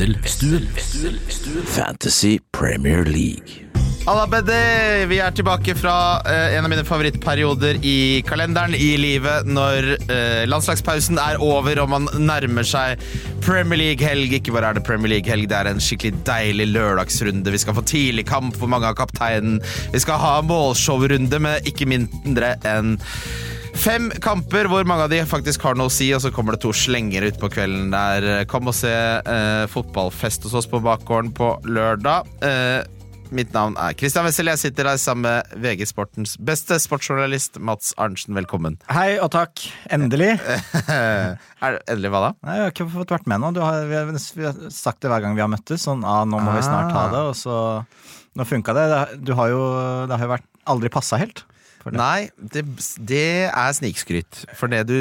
Wesselstuen. Fantasy Premier League. Alla bedde, vi er tilbake fra eh, en av mine favorittperioder i kalenderen i livet når eh, landslagspausen er over og man nærmer seg Premier League-helg. Ikke bare er det Premier League-helg, det er en skikkelig deilig lørdagsrunde. Vi skal få tidlig kamp for mange av kapteinen. Vi skal ha målshowrunde med ikke mindre enn Fem kamper hvor mange av de faktisk har noe å si, og så kommer det to slenger utpå kvelden der. Kom og se eh, fotballfest hos oss på bakgården på lørdag. Eh, mitt navn er Christian Wessel. Jeg sitter her sammen med VG Sportens beste sportsjournalist, Mats Arntzen. Velkommen. Hei og takk. Endelig. er det endelig hva da? Nei, jeg har ikke fått vært med nå. Du har, vi, har, vi har sagt det hver gang vi har møttes. Sånn, ah, nå må vi snart ha det. Og så Nå funka det. det. Du har jo, det har jo vært, aldri passa helt. Det. Nei, det, det er snikskryt. For det du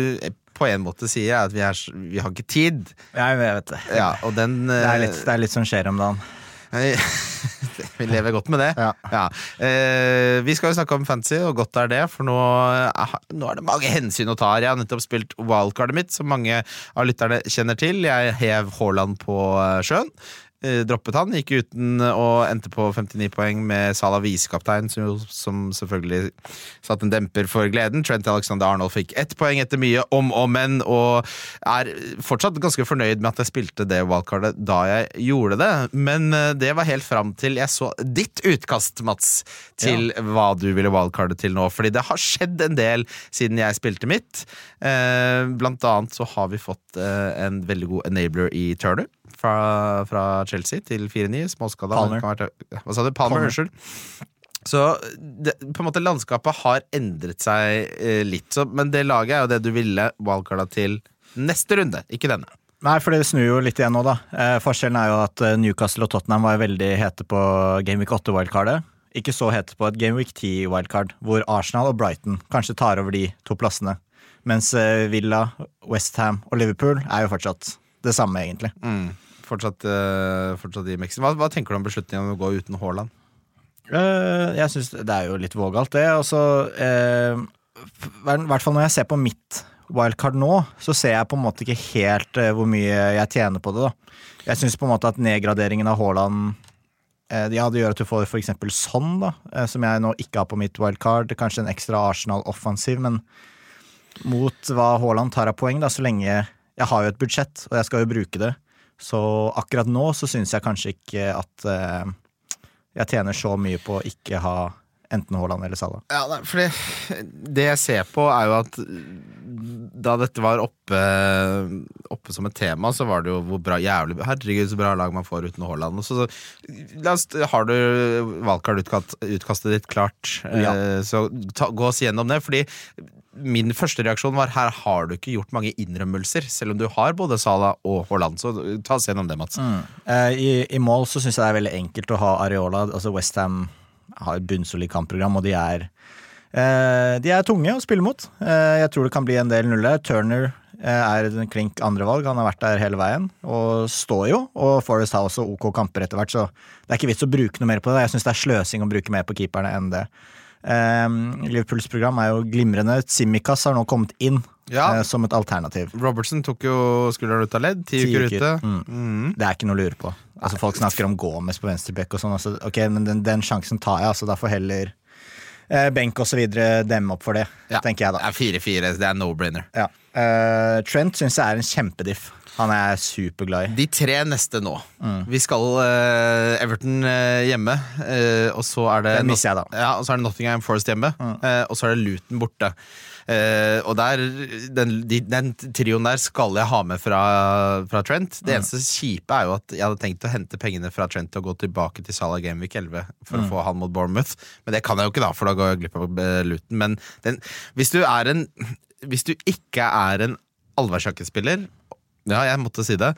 på en måte sier, er at vi, er, vi har ikke tid. Ja, jeg vet det. Ja, den, det, er litt, det er litt som skjer om dagen. vi lever godt med det. Ja. Ja. Eh, vi skal jo snakke om fantasy, og godt er det, for nå, nå er det mange hensyn å ta her. Jeg har nettopp spilt wildcardet mitt, som mange av lytterne kjenner til. Jeg hev Haaland på eh, sjøen. Eh, droppet han, gikk uten og endte på 59 poeng med Salah visekaptein, som, som selvfølgelig satte en demper for gleden. Trent Alexander Arnold fikk ett poeng etter mye om og men, og er fortsatt ganske fornøyd med at jeg spilte det wildcardet da jeg gjorde det. Men eh, det var helt fram til jeg så ditt utkast, Mats, til ja. hva du ville wildcarde til nå. Fordi det har skjedd en del siden jeg spilte mitt. Eh, blant annet så har vi fått en veldig god enabler i Turner fra, fra Chelsea til 4-9. Småskada. Palmer. Hva sa du? Palmer, unnskyld. Så det, på en måte landskapet har endret seg eh, litt, så, men det laget er jo det du ville wildcarda til neste runde, ikke denne. Nei, for det snur jo litt igjen nå, da. Eh, forskjellen er jo at eh, Newcastle og Tottenham var veldig hete på Gameweek 8-wildcardet. Ikke så hete på et Gameweek 10-wildcard, hvor Arsenal og Brighton kanskje tar over de to plassene. Mens eh, Villa, Westham og Liverpool er jo fortsatt det samme, egentlig. Mm fortsatt, uh, fortsatt i Mexico. Hva, hva, tenker du om beslutningen om å gå uten Haaland? Uh, jeg syns det er jo litt vågalt, det. Altså, uh, hvert fall når jeg ser på mitt wildcard nå, så ser jeg på en måte ikke helt hvor mye jeg tjener på det. da. Jeg syns på en måte at nedgraderingen av Haaland ja, det gjør at du får f.eks. sånn, da, som jeg nå ikke har på mitt wildcard. Kanskje en ekstra Arsenal-offensiv, men mot hva Haaland tar av poeng, da, så lenge jeg har jo et budsjett, og jeg skal jo bruke det, så akkurat nå så syns jeg kanskje ikke at uh, jeg tjener så mye på å ikke ha enten Haaland eller Salah. Ja, nei, for det, det, jeg ser på, er jo at da dette var oppe, oppe som et tema, så var det jo hvor bra jævlig Herregud, så bra lag man får uten Haaland. Så, så, har du valgkartutkastet ditt klart, ja. Eh, så ta, gå oss gjennom det. Fordi min første reaksjon var her har du ikke gjort mange innrømmelser, selv om du har både Sala og Haaland. Så ta oss gjennom det, Mats. Mm. Uh, i, i, mål så syns jeg det er veldig enkelt å ha Areola. Altså Westham har et bunnsolid kampprogram, og de er, uh, de er tunge å spille mot. Uh, jeg tror det kan bli en del nuller. Turner er en klink andrevalg. Han har vært der hele veien og står jo. Og Forest har også OK kamper etter hvert, så det er ikke vits å bruke noe mer på det. Jeg syns det er sløsing å bruke mer på keeperne enn det. Um, Liverpools program er jo glimrende. Simikaz har nå kommet inn ja. uh, som et alternativ. Robertson tok jo skulderen ut av ledd. Ti uker ute. Mm. Mm. Det er ikke noe å lure på. Altså, folk snakker om Gomez på venstreback og sånn. Altså, ok, men den, den, sjansen tar jeg, altså. Da får heller uh, benk osv. demme opp for det, ja. tenker jeg da. 4-4, det er no-brainer. Ja. Uh, Trent syns jeg er en kjempediff. Han er jeg superglad i. De tre neste nå. Mm. Vi skal uh, Everton uh, hjemme, uh, og så er det Den misser jeg, da. Ja, og så er det Nottingham Forest hjemme, mm. og så er det Luton borte. og der, den, de, den trioen der skal jeg ha med fra, fra Trent. Det mm. eneste kjipe er jo at jeg hadde tenkt å hente pengene fra Trent og gå tilbake til Salah Gameweek 11 for å mm. få han mot Bournemouth, men det kan jeg jo ikke, da, for da går jeg glipp av Luton. Men den, hvis du er en Hvis du ikke er en allværsjakkespiller ja, jeg måtte si det.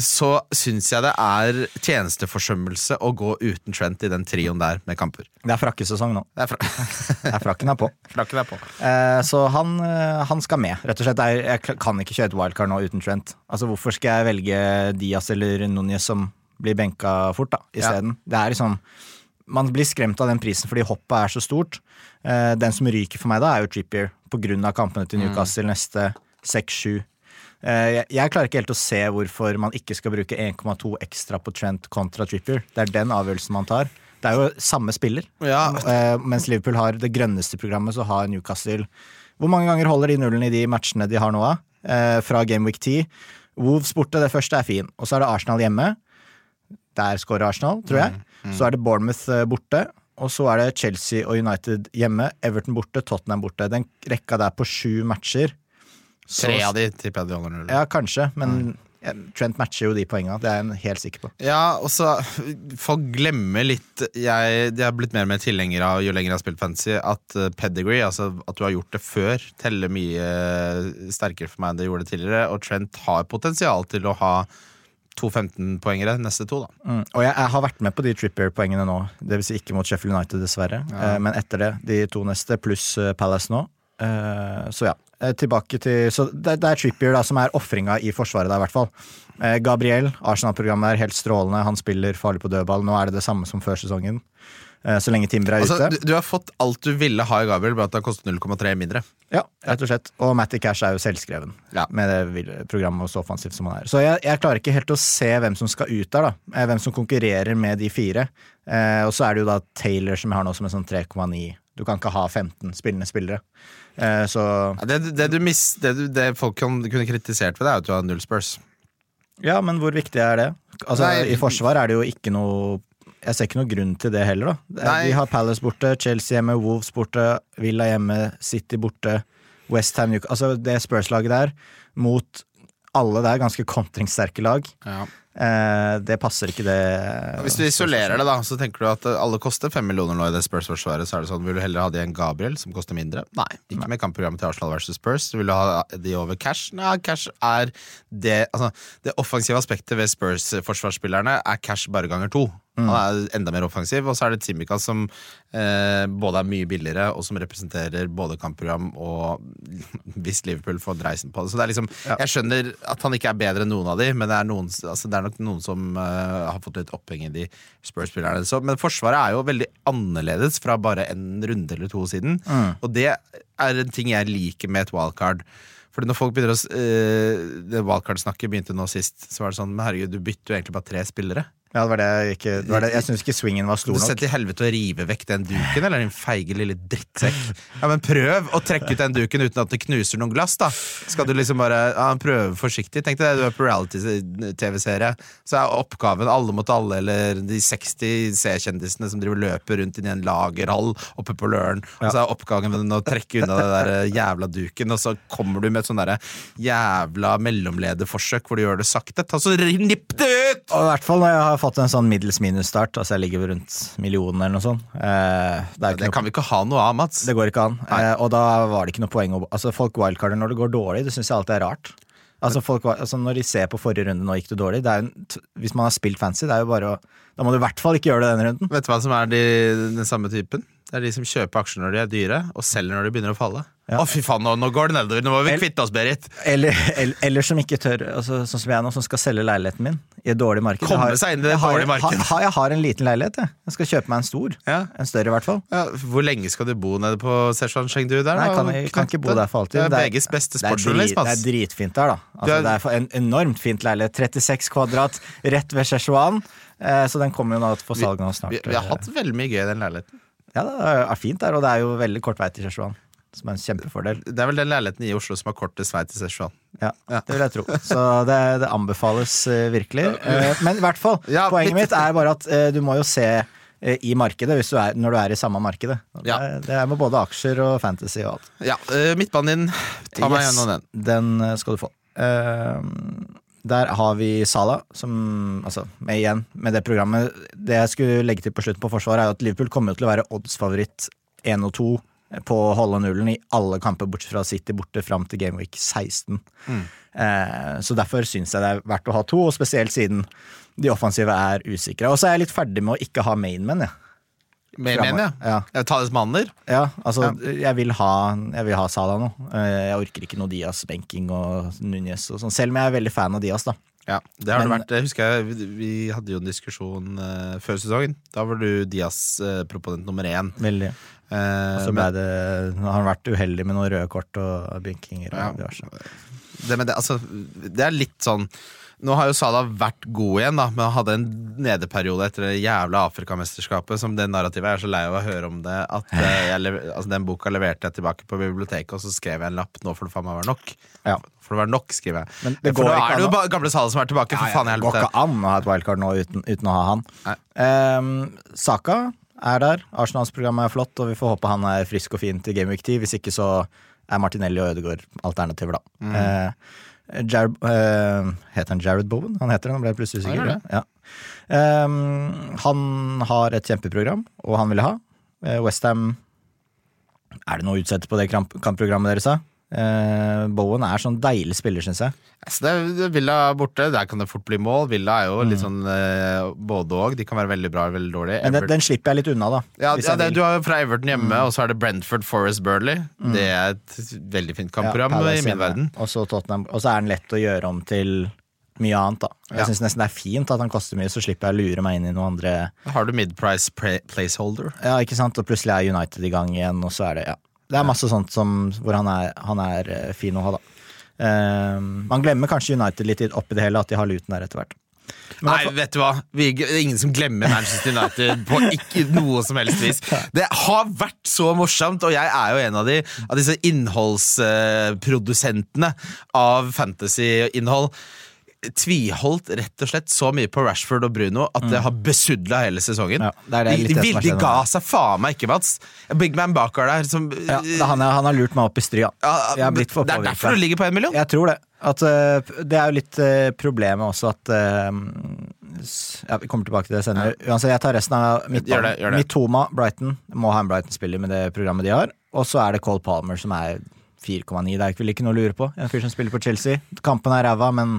Så syns jeg det er tjenesteforsømmelse å gå uten Trent i den trioen der med kamper. Det er frakkesesong nå. Det er, fra det er frakken er på. Frakken er på. Eh, så han, eh, han, skal med, rett og slett. Jeg kan ikke kjøre et wildcard nå uten Trent. Altså, Hvorfor skal jeg velge Diaz eller Núñez som blir benka fort, da, isteden? Ja. Det er liksom Man blir skremt av den prisen fordi hoppet er så stort. Eh, den som ryker for meg da, er jo Trippier, på grunn av kampene til mm. Newcastle mm. neste seks-sju Eh, jeg, jeg klarer ikke helt å se hvorfor man ikke skal bruke 1,2 ekstra på Trent kontra Trippier. Det er den avgjørelsen man tar. Det er jo samme spiller. Ja, Eh, mens Liverpool har det grønneste programmet, så har Newcastle Hvor mange ganger holder de nullen i de matchene de har nå, da? Eh, fra Game Week 10. Wolves borte, det første er fin. Og så er det Arsenal hjemme. Der scorer Arsenal, tror jeg. Så er det Bournemouth eh, borte. Og så er det Chelsea og United hjemme. Everton borte, Tottenham borte. Den rekka der på sju matcher. Tre av de tipper jeg de holder null. Ja, kanskje, men mm. Trent matcher jo de poengene. Det er jeg helt sikker på. Ja, og så Folk glemmer litt Jeg, jeg har blitt mer og mer tilhenger av jo lenger jeg har spilt fantasy, at eh, pedigree, altså at du har gjort det før, teller mye eh, sterkere for meg enn det gjorde tidligere. Og Trent har potensial til å ha to 15-poengere neste to, da. Mm. Og jeg, jeg har vært med på de Trippier-poengene nå. Det vil si ikke mot Sheffield United, dessverre. Eh, men etter det, de to neste, pluss eh, Palace nå. Eh, så ja. Eh, tilbake til Så det, det er Trippier da som er ofringa i forsvaret der, i hvert fall. Eh, Gabriel, Arsenal-programmet er helt strålende. Han spiller farlig på dødball. Nå er det det samme som før sesongen. Eh, så lenge Timber er Altså, ute. du, du har fått alt du ville ha i Gabriel, bare at det har kostet 0,3 mindre. Ja, rett og slett. Og Matty Cash er jo selvskreven Ja. med det programmet og så offensivt som han er. Så jeg, jeg klarer ikke helt å se hvem som skal ut der, da. Eh, Hvem som konkurrerer med de fire. Eh, og så er det jo da Taylor som jeg har nå som en sånn 3,9. Du kan ikke ha 15 spillende spillere. Eh, så Ja, Det, det, du mis, det, du, det folk kan, kunne kritisert ved det, er at du har null Spurs. ja, men hvor viktig er det? Altså, Nei. I forsvar er det jo ikke noe Jeg ser ikke noe grunn til det heller, da. Nei. Vi har Palace borte, Chelsea hjemme, Wolves borte, Villa hjemme, City borte, Westham Ham Altså det Spurs-laget der mot alle der ganske kontringssterke lag. Eh, det passer ikke, det. Hvis du isolerer det, da, så tenker du at eh, alle koster fem millioner nå i det Spurs-forsvaret. Så er det sånn, Vil du heller ha de enn Gabriel, som koster mindre? Nei. Ikke med kampprogrammet til Arsenal versus Spurs. Vil du ha de over Cash? Nei, Cash er det Altså, det offensive aspektet ved Spurs-forsvarsspillerne er Cash bare ganger to. Han er enda mer offensiv. Og så er det Timica som eh, både er mye billigere, og som representerer både kampprogram og hvis Liverpool får dreisen på det. Så det er liksom Jeg skjønner at han ikke er bedre enn noen av de, men det er, noen, altså, det er nok noen som eh, har fått litt oppheng i de Spurs-spillerne. Men Forsvaret er jo veldig annerledes fra bare en runde eller to siden. Og det er en ting jeg liker med et wildcard. Fordi når folk begynner å eh, Det wildcard-snakket begynte nå sist, så var det sånn Men herregud, du bytter jo egentlig bare tre spillere. Ja, det var det jeg ikke det var det. Jeg syns ikke swingen var stor nok. Du setter til helvete å rive vekk den duken, eller din feige lille drittsekk. Ja, men prøv å trekke ut den duken uten at det knuser noen glass, da. Skal du liksom bare ja, prøve forsiktig? Tenk deg det, du er på reality-TV-serie, så er oppgaven alle mot alle, eller de 60 C-kjendisene som driver løper rundt inn i en lagerhall oppe på Løren, og så er oppgaven å trekke unna den der eh, jævla duken, og så kommer du med et sånn derre jævla mellomlederforsøk hvor du gjør det sakte. Ta så Nipp det ut! Og i hvert fall når jeg har fått en sånn middels minus-start, altså jeg ligger rundt millionen eller noe sånt. Eh, det, Det kan vi ikke ha noe av, Mats. det går ikke an. Eh, og da var det ikke noe poeng å Altså Folk wildcarder når det går dårlig, det syns jeg alltid er rart. Altså folk, altså Når de ser på forrige runde, nå gikk det dårlig det er en Hvis man har spilt fancy, det er jo bare å Da må du i hvert fall ikke gjøre det denne runden. Vet du hva som er de, den samme typen? Det er de som kjøper aksjer når de er dyre, og selger når de begynner å falle. Å, fy faen, nå, nå går det nedover! Nå må vi kvitte oss, Berit! Eller, eller, eller som ikke tør, altså, sånn som jeg nå, som skal selge leiligheten min i et dårlig marked. Komme seg inn i det dårlige markedet. Har, har, jeg har en liten leilighet, jeg. Jeg skal kjøpe meg en stor. Ja. En større, i hvert fall. Ja, hvor lenge skal du bo nede på Szechuan Chengdu der? Nei, jeg kan, jeg kan ikke bo der for alltid. Det er Det er- VGs beste Det sportsjournalist, det er dritfint der, da. Altså, er- Det er en enormt fint leilighet. 36 kvadrat rett ved Szechuan. Eh, så den kommer jo nå for salg nå snart. Vi, vi har hatt veldig mye gøy i den leiligheten. Ja, det er fint der, og det er jo veldig kort vei til Szechuan. Som er en kjempefordel. Det er vel den leiligheten i Oslo som har kortest vei til Szechuan. Ja, det vil jeg tro. Så det, det anbefales eh, virkelig. Eh, men i hvert fall, Ja, poenget mitt- er bare at eh, du må jo se i markedet hvis du er, når du er i samme markedet. Og Ja. Det, det er med både aksjer og fantasy og alt. Ja, Midtbanen din, ta meg Yes, gjennom den. Den skal du få. Der har vi Sala, som altså, med igjen, med det programmet Det jeg skulle legge til på slutten på forsvaret, er at Liverpool kommer til å være oddsfavoritt 1 og 2 på å holde nullen i alle kamper bortsett fra City borte fram til Gameweek 16. Eh, så derfor syns jeg det er verdt å ha to, og spesielt siden de offensive er usikre. Og så er jeg litt ferdig med å ikke ha mainmen, jeg. Med, menn, men, ja. Ja. Talismaner. Ja, altså, Jeg, vil ha, jeg vil ha Sala nå. Eh, Jeg orker ikke noe Diaz, benking og Núñez og sånn. Selv om jeg er veldig fan av Diaz, da. Ja, det har Men- det vært. Jeg husker jeg, vi, vi hadde jo en diskusjon uh, før sesongen. Da var du Diaz-proponent nummer én. Veldig. Eh, Så ble men- det, har han vært uheldig med noen røde kort og benkinger og Ja. det, det, altså, det er litt sånn Nå har jo Salah vært god igjen, da, men hadde en nedeperiode etter det jævla Afrikamesterskapet. Som det narrativet Jeg er så lei av å høre om det. At eh, lever- altså, Den boka leverte jeg tilbake på biblioteket, og så skrev jeg en lapp. Nå får det faen meg være nok. Ja. For det var nok, skriver jeg. Men det for går nå ikke er det jo gamle Salah som er tilbake. For faen i det går ikke an å ha et wildcard nå uten, uten å ha han. Ehm, Saka er der. Arsenals program er flott, og vi får håpe han er frisk og fin til Game Week 10. Hvis ikke så er Martinelli og Ødegaard alternativer, da. Mm. Eh, Jared, uh, heter han Jared Bowen? Han heter det, nå ble jeg plutselig sikker. Ja. Um, han har et kjempeprogram, og han ville ha. Uh, Westham Er det noe utsett på det kampprogrammet deres, da? Eh, Bowen er sånn deilig spiller, syns jeg. Så det er Villa borte, der kan det fort bli mål. Villa er jo litt Mm. sånn eh, både og. De kan være veldig bra eller veldig dårlige. Men den, den slipper jeg litt unna, da. ja, ja, det. Mm. du har jo fra Everton hjemme, og så er det Brentford, Forest, Burnley. Det er et veldig fint kampprogram Ja, i min hjemme. verden. Og så er den lett å gjøre om til mye annet, da. Jeg Ja. syns nesten det er fint at han koster mye, så slipper jeg å lure meg inn i noen andre har du mid-price placeholder. Ja, ikke sant? Og plutselig er United i gang igjen, og så er det Ja. Det er masse sånt som, hvor han er, han er eh, fin å ha, da. Um, man glemmer kanskje United litt oppi det hele, at de har Luton der etter hvert. Men Nei, vet du hva? Vi, det er ingen som glemmer Manchester United på ikke noe som helst vis. Det har vært så morsomt, og jeg er jo en av, de, av disse innholdsprodusentene av fantasy-innhold. Tviholdt rett og slett så mye på Rashford og Bruno at det har besudla hele sesongen. Mm. Ja, det det de de, de ga seg faen meg ikke, Mats. Big Man Bakar der som Ja, han, er, han har lurt meg opp i stry, ja. Det er derfor du ligger på en million? Jeg tror det. At, eh, det er jo litt uh, problemet også at uh, ja, Vi kommer tilbake til det senere. Uansett, jeg tar resten av midtbanen. Mitoma, Brighton. Må ha en Brighton-spiller med det programmet de har. Og så er det Cole Palmer, som er 4,9. Det er vel ikke noe å lure på. En fyr som spiller på Chelsea. Kampen er ræva, men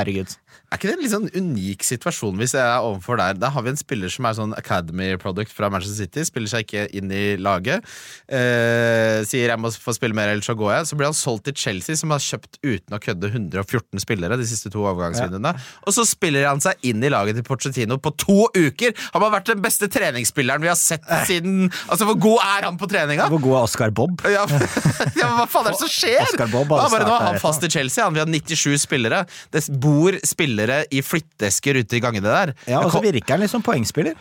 herregud. Er ikke det en litt sånn unik situasjon hvis jeg er overfor der? Da har vi en spiller som er sånn Academy product fra Manchester City, spiller seg ikke inn i laget. Eh, sier jeg må få spille mer, ellers så går jeg. Så blir han solgt til Chelsea, som har kjøpt uten å kødde 114 spillere de siste to overgangsvinduene. Og så spiller han seg inn i laget til Porcetino på to uker! Han har vært den beste treningsspilleren vi har sett siden Altså, hvor god er han på treninga? Hvor god er Oscar Bob? Ja, ja, hva faen er det som skjer? Oscar Bob Han bare, nå er han fast i Chelsea. Han vil ha 97 spillere. Det bor spillere i flytteesker ute i gangene der. Ja, Og så virker han litt som poengspiller.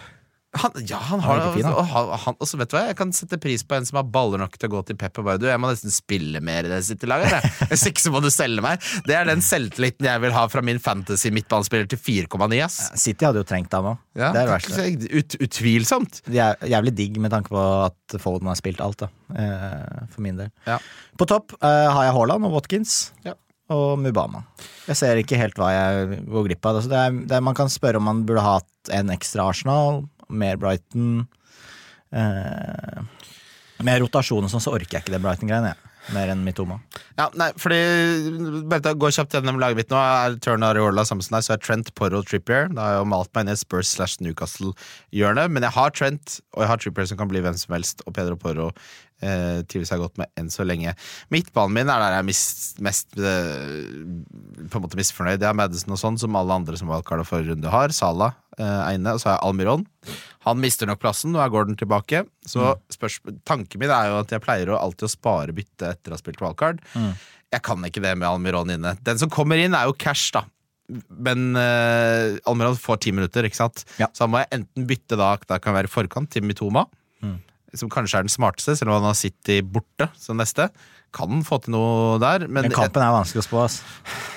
han, ja, han har det. og så vet du hva, Jeg kan sette pris på en som har baller nok til å gå til Pepper og bare Du, jeg må nesten spille mer i det City-laget. jeg. Hvis ikke så må du selge meg. Det er den selvtilliten jeg vil ha fra min fantasy midtbanespiller til 4,9. ass. City hadde jo trengt ham òg. Ja, det er det verste. Ut, utvilsomt. Det er jævlig digg med tanke på at Foden har spilt alt, da. Eh, for min del. Ja. På topp uh, har jeg Haaland og Watkins. Ja. Og Mubama. Jeg ser ikke helt hva jeg går glipp av. Altså det er, det er, man kan spørre om man burde hatt en ekstra Arsenal, mer Brighton. Eh, med rotasjon og sånn, så orker jeg ikke det Brighton-greiene. Mer enn Mitoma. Ja, nei, fordi Bare gå kjapt gjennom laget mitt nå. Er Turn Areola Samson her, så er Trent, Porro, Trippier. Da har jeg jo malt meg i Spurs slash Newcastle-hjørnet. Men jeg har Trent, og jeg har Trippier som kan bli hvem som helst. Og Pedro Porro eh, trives jeg godt med enn så lenge. Midtbanen min er der jeg er mest eh, på en måte misfornøyd. Jeg har Madison og sånn, som alle andre som valgkart forrige runde har. Salah eh, er inne, og så har jeg Almiron. Han mister nok plassen, nå er Gordon tilbake. Så spørs, tanken min er jo at jeg pleier å alltid å spare bytte etter å ha spilt wildcard. Jeg kan ikke det med Almiron inne. Den som kommer inn, er jo cash, da. Men uh, Almiron får ti minutter, ikke sant? Ja. Så da må jeg enten bytte da, da kan være forkant til Mitoma, som kanskje er den smarteste, selv om han har City borte som neste. Kan få til noe der. Men, Men kampen er vanskelig å spå. ass.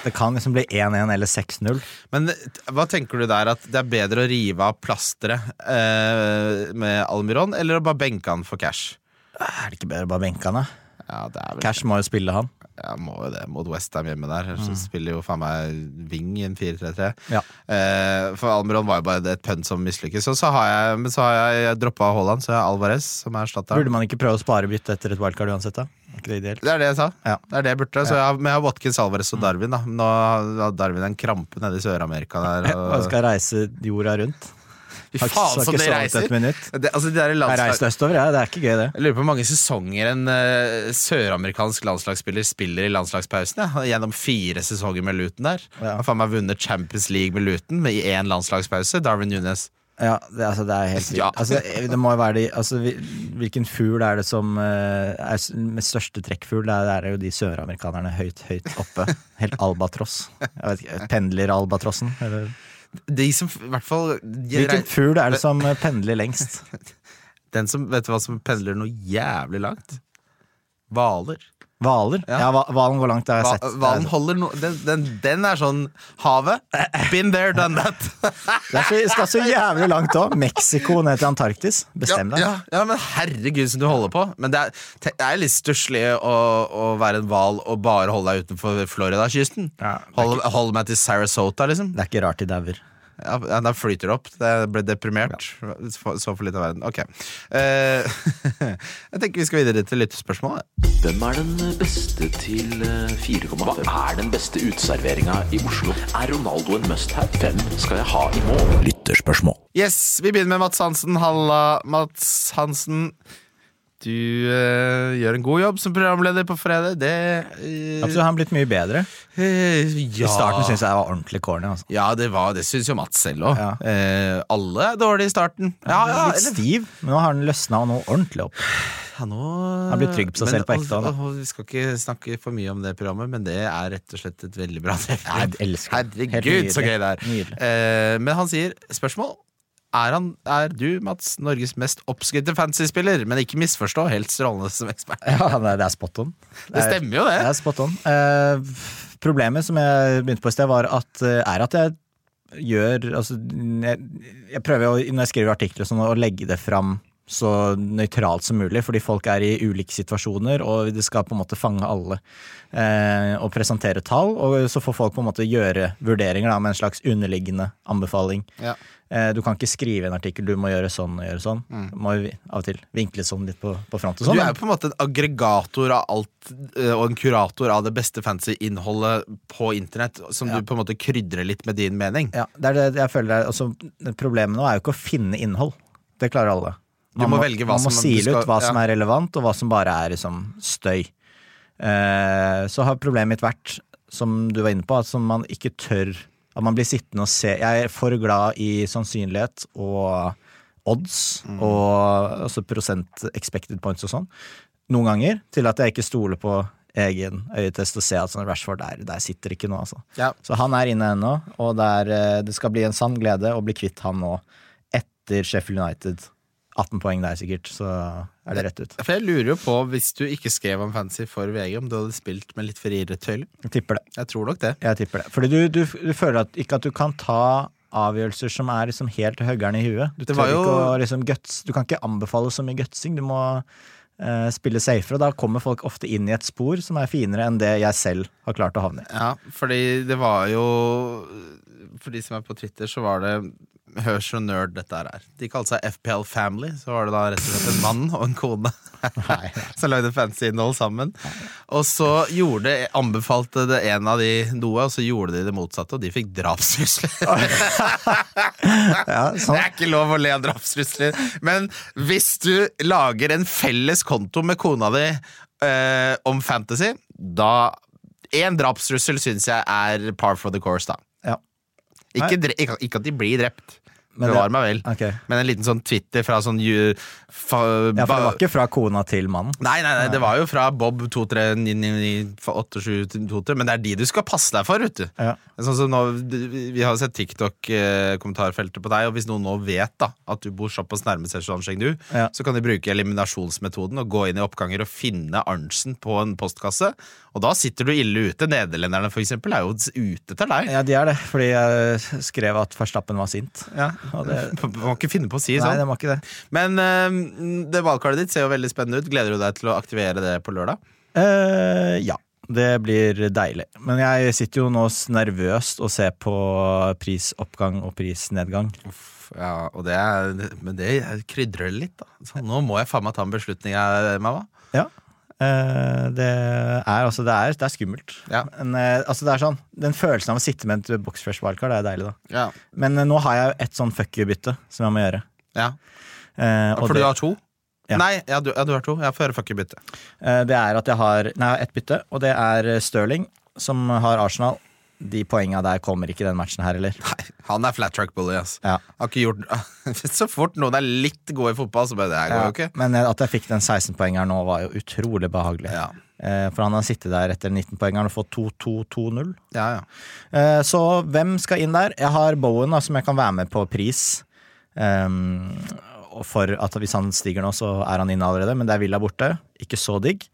Det kan liksom bli 1-1 eller 6-0. men hva tenker du der? At det er bedre å rive av plasteret eh, med Almiron, eller å bare benke han for cash? Er det ikke bedre å bare benke han, da? Ja, Cash må jo spille han. Ja, må jo det mot Westham hjemme der. Så spiller jo faen meg wing i en 4-3-3. Ja. Eh, for Almiron var jo bare et pønn som mislykkes. Og så har jeg, men så har jeg droppa Haaland, så jeg har Alvarez som er erstatta. Burde man ikke prøve å spare bytte etter et wildcard uansett, da? Det? Det er det jeg sa. Ja. Det er det jeg burde. Så jeg har, men jeg har Watkins, Alvarez og Darwin. Da. Nå har Darwin en krampe nede i Sør-Amerika der. Og Og, skal reise jorda rundt. Fy faen som det reiser! Det, altså, de der Jeg landslag... reiste østover, jeg. Det er ikke gøy, det. Jeg lurer på hvor mange sesonger en uh, søramerikansk landslagsspiller spiller i landslagspausen. Ja. Gjennom fire sesonger med Luton der. Ja. Han har faen meg vunnet Champions League med Luton i én landslagspause. Darwin Nunes. Ja, det, altså, det er helt. Ja. Altså, det må jo være de altså, Hvilken fugl er det som uh, er med største trekkfugl? Det er, det er jo de søramerikanerne høyt, høyt oppe. Helt albatross. Jeg vet ikke, Pendleralbatrossen? Eller De som i hvert fall Hvilken fugl er det som eh, pendler lengst? Den som vet du hva som pendler noe jævlig langt? Hvaler. Hvaler? Ja. Ja, går langt, det har jeg sett. Valen er- holder no den, den, den er sånn Havet. Been there, done that. Det så, skal så jævlig langt òg. Mexico ned til Antarktis. Bestem deg. Ja, ja, ja, men herregud som du holder på. Men det er, det er litt stusslig å, å være en hval og bare holde deg utenfor Florida-kysten. Ja, det er Hold, hold meg til Sarasota, liksom. Det er ikke rart de dauer. Ja, ja, Da flyter det opp. Jeg ble deprimert. Så, så for litt av verden. Ok. Uh, jeg tenker vi skal videre til lyttespørsmål. Hvem er den beste til eh, 4,5? Hva er den beste uteserveringa i Oslo? Er Ronaldo en must-have? Hvem skal jeg ha i mål? Lytterspørsmål. Yes, Vi begynner med Mats Hansen. Halla, Mats Hansen. Du uh, gjør en god jobb som programleder på fredag. Det uh, Absolutt, han er blitt mye bedre. Uh, ja. I starten syns jeg det var ordentlig corny. Altså. Ja, det var Det syns jo Mats selv òg. Ja. Uh, alle er dårlige i starten. Ja, ja, litt eller- stiv, men nå har han løsna noe ordentlig opp. Han blir trygg på seg selv på ekte, da. og Vi skal ikke snakke for mye om det programmet, men det er rett og slett et veldig bra det. Herregud, så gøy det er. Men han sier spørsmål. Er, han, er du, Mats, Norges mest oppskrytte fantasyspiller? Men ikke misforstå, helt strålende som ekspert. Ja, det er, det er spot on. Det stemmer jo, det. Det er spot on. Eh, problemet som jeg begynte på i sted, var at, eh, er at jeg gjør altså, jeg, jeg prøver jo, når jeg skriver artikler sånn, å legge det fram så nøytralt som mulig, fordi folk er i ulike situasjoner, og det skal på en måte fange alle. Eh, og presentere tall, og så får folk på en måte gjøre vurderinger da, med en slags underliggende anbefaling. Ja. Eh, du kan ikke skrive en artikkel, du må gjøre sånn og gjøre sånn. Du må jo av og til vinkle sånn litt på, på front og Du sånn. er jo på en måte en aggregator av alt, eh, og en kurator av det beste fantasy-innholdet på internett, som Ja. du på en måte krydrer litt med din mening. Ja, det er det jeg føler er, altså, Problemet nå er jo ikke å finne innhold. Det klarer alle. Du må velge hva man må som- sile skal- ut hva som er relevant, og hva som bare er liksom, støy. Eh, så har problemet mitt vært, som du var inne på, at som man ikke tør At man blir sittende og se Jeg er for glad i sannsynlighet og odds Mm. og altså prosent expected points og sånn. Noen ganger til at jeg ikke stoler på egen øyetest og ser at sånn Rashford der, der sitter ikke nå, altså. Ja. Så han er inne ennå, og det, er, eh, det skal bli en sann glede å bli kvitt han nå, etter Sheffield United. 18 poeng der, sikkert, så er det rett ut. For jeg lurer jo på, hvis du ikke skrev om fantasy for VG, om du hadde spilt med litt friere tøyle? Jeg tipper det. Jeg tror nok det. Jeg tipper det. Fordi du, du, du føler at, ikke at du kan ta avgjørelser som er liksom helt høggerne i huet. Du, jo- liksom, guts, du kan ikke anbefale så mye gutsing. Du må uh, spille safere, og da kommer folk ofte inn i et spor som er finere enn det jeg selv har klart å havne i. Ja, fordi det var jo For de som er på Twitter, så var det Hør så nerd dette er. De kalte seg FPL Family. Så var det da rett og slett en mann og en kone som lagde fancy innhold sammen. Og så gjorde, anbefalte det en av de noe, og så gjorde de det motsatte, og de fikk drapstrusler. Ja, Det er ikke lov å le av drapstrusler. Men hvis du lager en felles konto med kona di eh, om fantasy, da Én drapstrussel syns jeg er par for the course, da. Ja. Ikke, ikke at de blir drept. Men Bevar meg vel. Okay. Men en liten sånn Twitter fra sånn ju, fa, Ja, for det var ikke fra kona til mannen. Nei, nei, nei, det var jo fra Bob 23998723, men det er de du skal passe deg for, vet du. Ja. Sånn som nå, vi har sett TikTok-kommentarfeltet på deg, og hvis noen nå vet da at du bor såpass nærme Szechuan Chengdu, Ja. så kan de bruke eliminasjonsmetoden og gå inn i oppganger og finne Arntzen på en postkasse. Og da sitter du ille ute. Nederlenderne for eksempel er jo ute til deg. Ja, de er det, fordi jeg skrev at Verstappen var sint. Ja. Det, Man må ikke finne på å si nei, sånn. det må ikke det. Men uh, det valgkartet ditt ser jo veldig spennende ut. Gleder du deg til å aktivere det på lørdag? Uh, ja, det blir deilig. Men jeg sitter jo nå nervøst og ser på prisoppgang og prisnedgang. Uff, ja, og det er, men det krydrer det litt, da. Så nå må jeg faen meg ta en beslutning, jeg. Ja. Eh, det er altså det er, det er skummelt. Ja. Men, eh, altså det er sånn, Den følelsen av å sitte med et boxfresh wildcard er deilig, da. Ja. Men eh, nå har jeg et sånn fuck you-bytte som jeg må gjøre. ja. Eh, og For det, du har to? Nei, ja du, du har to. Jeg får høre fuck you-bytte. eh, det er at jeg har Nei, jeg har ett bytte, og det er Stirling, som har Arsenal. De poenga der kommer ikke i den matchen her, eller? Nei, Han er flat track bully, ass. Ja. Har ikke gjort Så fort noen er litt gode i fotball, så bare Det her går jo ikke. Men at jeg fikk den 16-poengeren nå, var jo utrolig behagelig. Ja. Eh, For han har sittet der etter 19-poengeren og fått 2-2-2-0. Ja, ja. Eh, Så hvem skal inn der? Jeg har Bowen, som jeg kan være med på pris. Um, for at Hvis han stiger nå, så er han inne allerede, men det er Villa borte. Ikke så digg.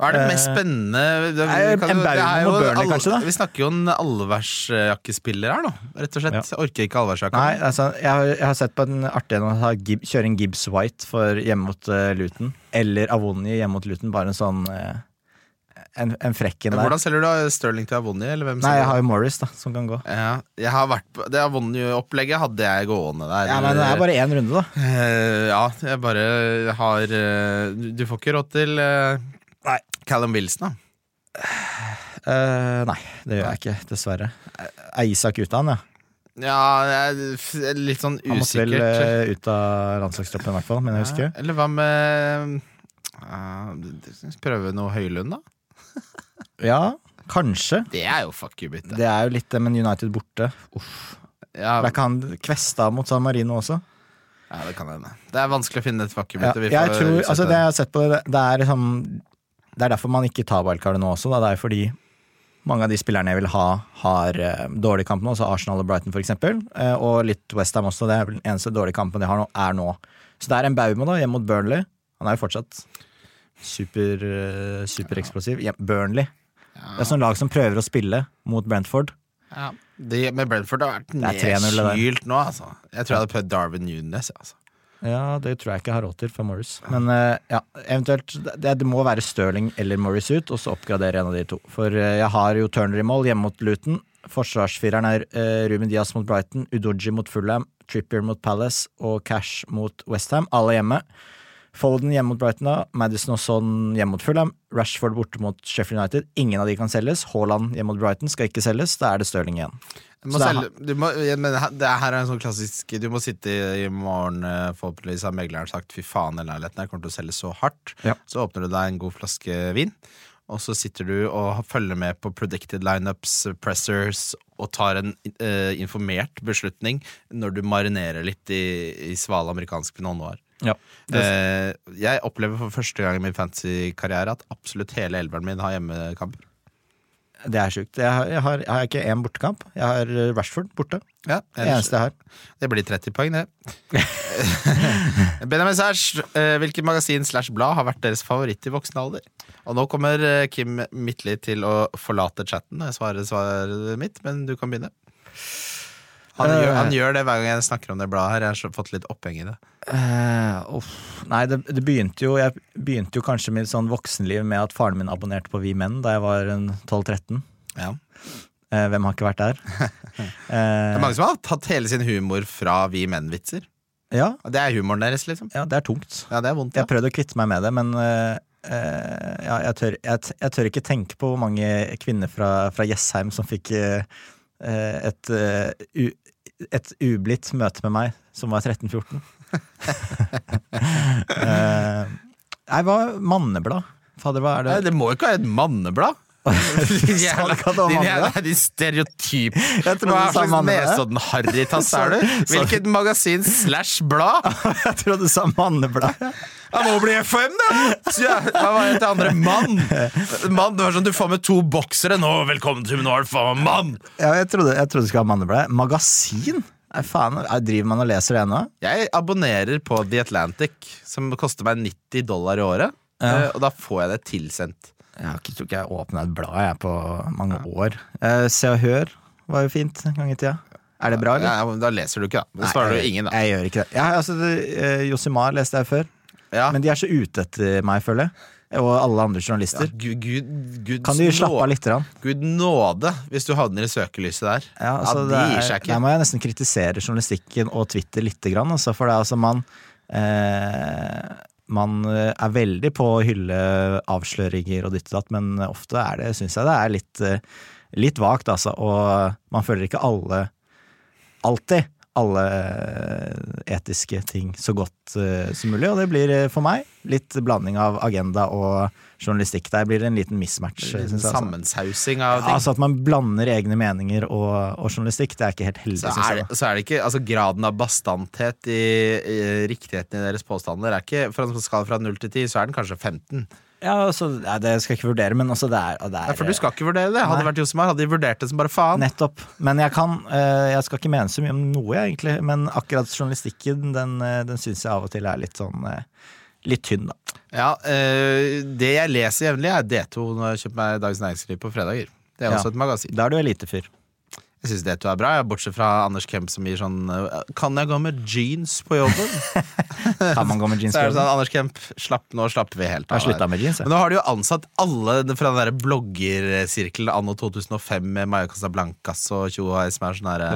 Hva er det mest spennende det, vi kan en jo og Burnley, kanskje, da? Vi snakker jo en allværsjakkespiller her, nå. Rett og slett. Ja. Orker ikke allværsjakka. Nei, altså, jeg, har, jeg har sett på en artig en å kjøre en Gibbs White for hjemme mot uh, Luton. Eller Avoni hjemme mot Luton. Bare en sånn uh, en, en frekken der. Hvordan selger du Sterling til hvem Nei, jeg har jo Morris, da, som kan gå. ja, jeg har vært på Det Avoni-opplegget hadde jeg gående der. Ja, men det er bare én runde, da. Uh, Ja, jeg bare har uh, Du du får ikke råd til uh, Nei. Callum Wilson, da. Uh, nei, det gjør jeg ikke, dessverre. Er Isak ute han, ja? Ja, jeg er litt sånn Han måtte vel usikkert. eh, ut av landslagstroppen, i hvert fall. Men jeg husker. Ja, Eller hva med uh, Prøve noe Høylund, da? Ja, kanskje. Det er jo fuck you-bytte. Det er jo litt det, men United borte. Uff. Ja, Ble ikke han Kvesta mot San Marino også? ja, det kan hende. Det er vanskelig å finne et fuck Ja, you-bytte. Jeg tror, altså det jeg har sett på det, det er liksom Det er derfor man ikke tar wildcardet nå også. Da. Det er fordi mange av de spillerne jeg vil ha, har uh, dårlig kamp nå, så Arsenal og Brighton for eksempel. eh, og litt Westham også. Det er vel den eneste dårlige kampen de har nå, er nå. Så det er en Baumo da, hjemme mot Burnley. Han er jo fortsatt super, uh, supereksplosiv. Ja, Burnley. Det er sånn lag som prøver å spille mot Brentford. Ja. De med Brentford har vært Det 3-0 det der. nedkylt nå, altså. Jeg tror jeg hadde prøvd Darwin Nunes. Altså. Ja, det tror jeg ikke jeg har råd til for Morris. Men eh, ja, eventuelt det, det må være Stirling eller Morris ut, og så oppgradere en av de to. For eh, jeg har jo Turner i mål hjemme mot Luton. Forsvarsfireren er uh, Ruben Diaz mot Brighton, Udoji mot Fulham, Trippier mot Palace og Cash mot Westham. Alle hjemme. Foden hjemme mot Brighton, da. Madison og Son hjemme mot Fulham. Rashford borte mot Sheffield United. Ingen av de kan selges. Haaland hjemme mot Brighton skal ikke selges. Da er det Stirling igjen. Du må selge, du må, men det her er en sånn klassisk Du må sitte i, morgen, eh, forhåpentligvis har megleren sagt fy faen, den leiligheten her kommer til å selge så hardt. Ja. Så åpner du deg en god flaske vin, og så sitter du og følger med på predicted lineups, pressers, og tar en uh, informert beslutning når du marinerer litt i, i sval amerikansk pinot noir. Ja. Eh, jeg opplever for første gang i min fantasy-karriere at absolutt hele elveren min har hjemmekamper. Det er sjukt. Jeg har, jeg har, jeg har ikke én bortekamp. Jeg har eh, Rashford borte. Ja, Det eneste jeg har. Det blir 30 poeng, det. Benjamin Sæsj, eh, hvilket magasin slash blad har vært deres favoritt i voksen alder? Og nå kommer eh, Kim Midtli til å forlate chatten når jeg svarer svaret mitt, men du kan begynne. Han, Eh. gjør, han gjør det hver gang jeg snakker om det bladet her. Jeg har fått litt oppheng i det. Uh, uff. Nei, det, det begynte jo Jeg begynte jo kanskje mitt sånn voksenliv med at faren min abonnerte på Vi Menn da jeg var 12-13. Ja. Uh, hvem har ikke vært der? Det Eh, er mange som har tatt hele sin humor fra Vi Menn-vitser. ja, Det er humoren deres, liksom. ja, det er tungt. Ja, det er vondt. Jeg har prøvd å kvitte meg med det, men Uh, ja, jeg, tør, jeg, jeg tør ikke tenke på hvor mange kvinner fra, fra Jessheim som fikk eh, et, eh, u, et ublidt møte med meg som var 13-14. Eh, Nei, hva Manneblad? Fader, hva er det? Nei, det må jo ikke være et manneblad. Din jævla, din, jævla, din stereotyp. Jeg Hva slags. Nesodden-harrytass er du? Hvilket magasin slash blad? Jeg trodde du sa Manneblad. Ja, må bli FM, da! Ja, Hva var det til andre? Mann! Mann, Det var sånn du får med to boksere nå. Velkommen til Nå er du faen meg mann! Ja, jeg trodde, jeg trodde du skulle ha Manneblad. Magasin? Nei, faen, er- Driver man og leser det ennå? Jeg abonnerer på The Atlantic, som koster meg 90 dollar i året. Ja. eh, Og da får jeg det tilsendt. Jeg har ikke, tror ikke jeg åpna et blad jeg på mange år. Eh, Se og Hør var jo fint en gang i tida. Er det bra, eller? Ja, men da leser du ikke, da. Da svarer du ingen, da. Jeg gjør ikke det. Ja, altså, det, eh, Josimar leste jeg før, Ja. men de er så ute etter meg, føler jeg. Og alle andre journalister. Gud, Gud, Guds Kan de slappe nå- av litt? Grann? Gud nåde hvis du havner i søkelyset der. Ja, altså, det det gir er, seg ikke. Der må jeg nesten kritisere journalistikken og Twitter litt, grann, altså, for det er altså man eh, Man eh, er veldig på å hylle avsløringer og ditt datt, men ofte er det, syns jeg det er litt, eh, litt vagt, altså. Og man føler ikke alle alltid alle eh, etiske ting så godt uh, som mulig. Og det blir eh, for meg litt blanding av agenda og journalistikk. Der blir det en liten mismatch. synes jeg, altså. Sammensausing av ting. Altså at man blander egne meninger og, og journalistikk, det er ikke helt heldig. så er, det, så er det ikke altså Graden av bastanthet i, i riktigheten i deres påstander er ikke For en skala fra 0 til 10, så er den kanskje 15. Ja, altså, ja, det skal jeg ikke vurdere, men altså det er, det er Ja, for du skal ikke vurdere det. Hadde det vært Josemar, hadde de vurdert det som bare faen. Nettopp. Men jeg kan eh, Jeg skal ikke mene så mye om noe, jeg, egentlig. Men akkurat journalistikken, den, eh, den syns jeg av og til er litt sånn eh, Litt tynn, da. Ja, Det jeg leser jevnlig, er D2 når jeg kjøper meg Dagens Næringsliv på fredager. Det er Ja. også et magasin. Da er du elitefyr. Jeg syns D2 er bra, ja, bortsett fra Anders Kemp som gir sånn eh, Kan jeg gå med jeans på jobben? Kan man gå med jeans? Så er det på jobben? sånn, Anders Kemp, slapp, nå slapper vi helt av. Jeg med jeans, jeg. Men nå har de jo ansatt alle fra den der bloggersirkelen anno 2005 med Maja Casablancas og Tjo og Hei, som er sånn herre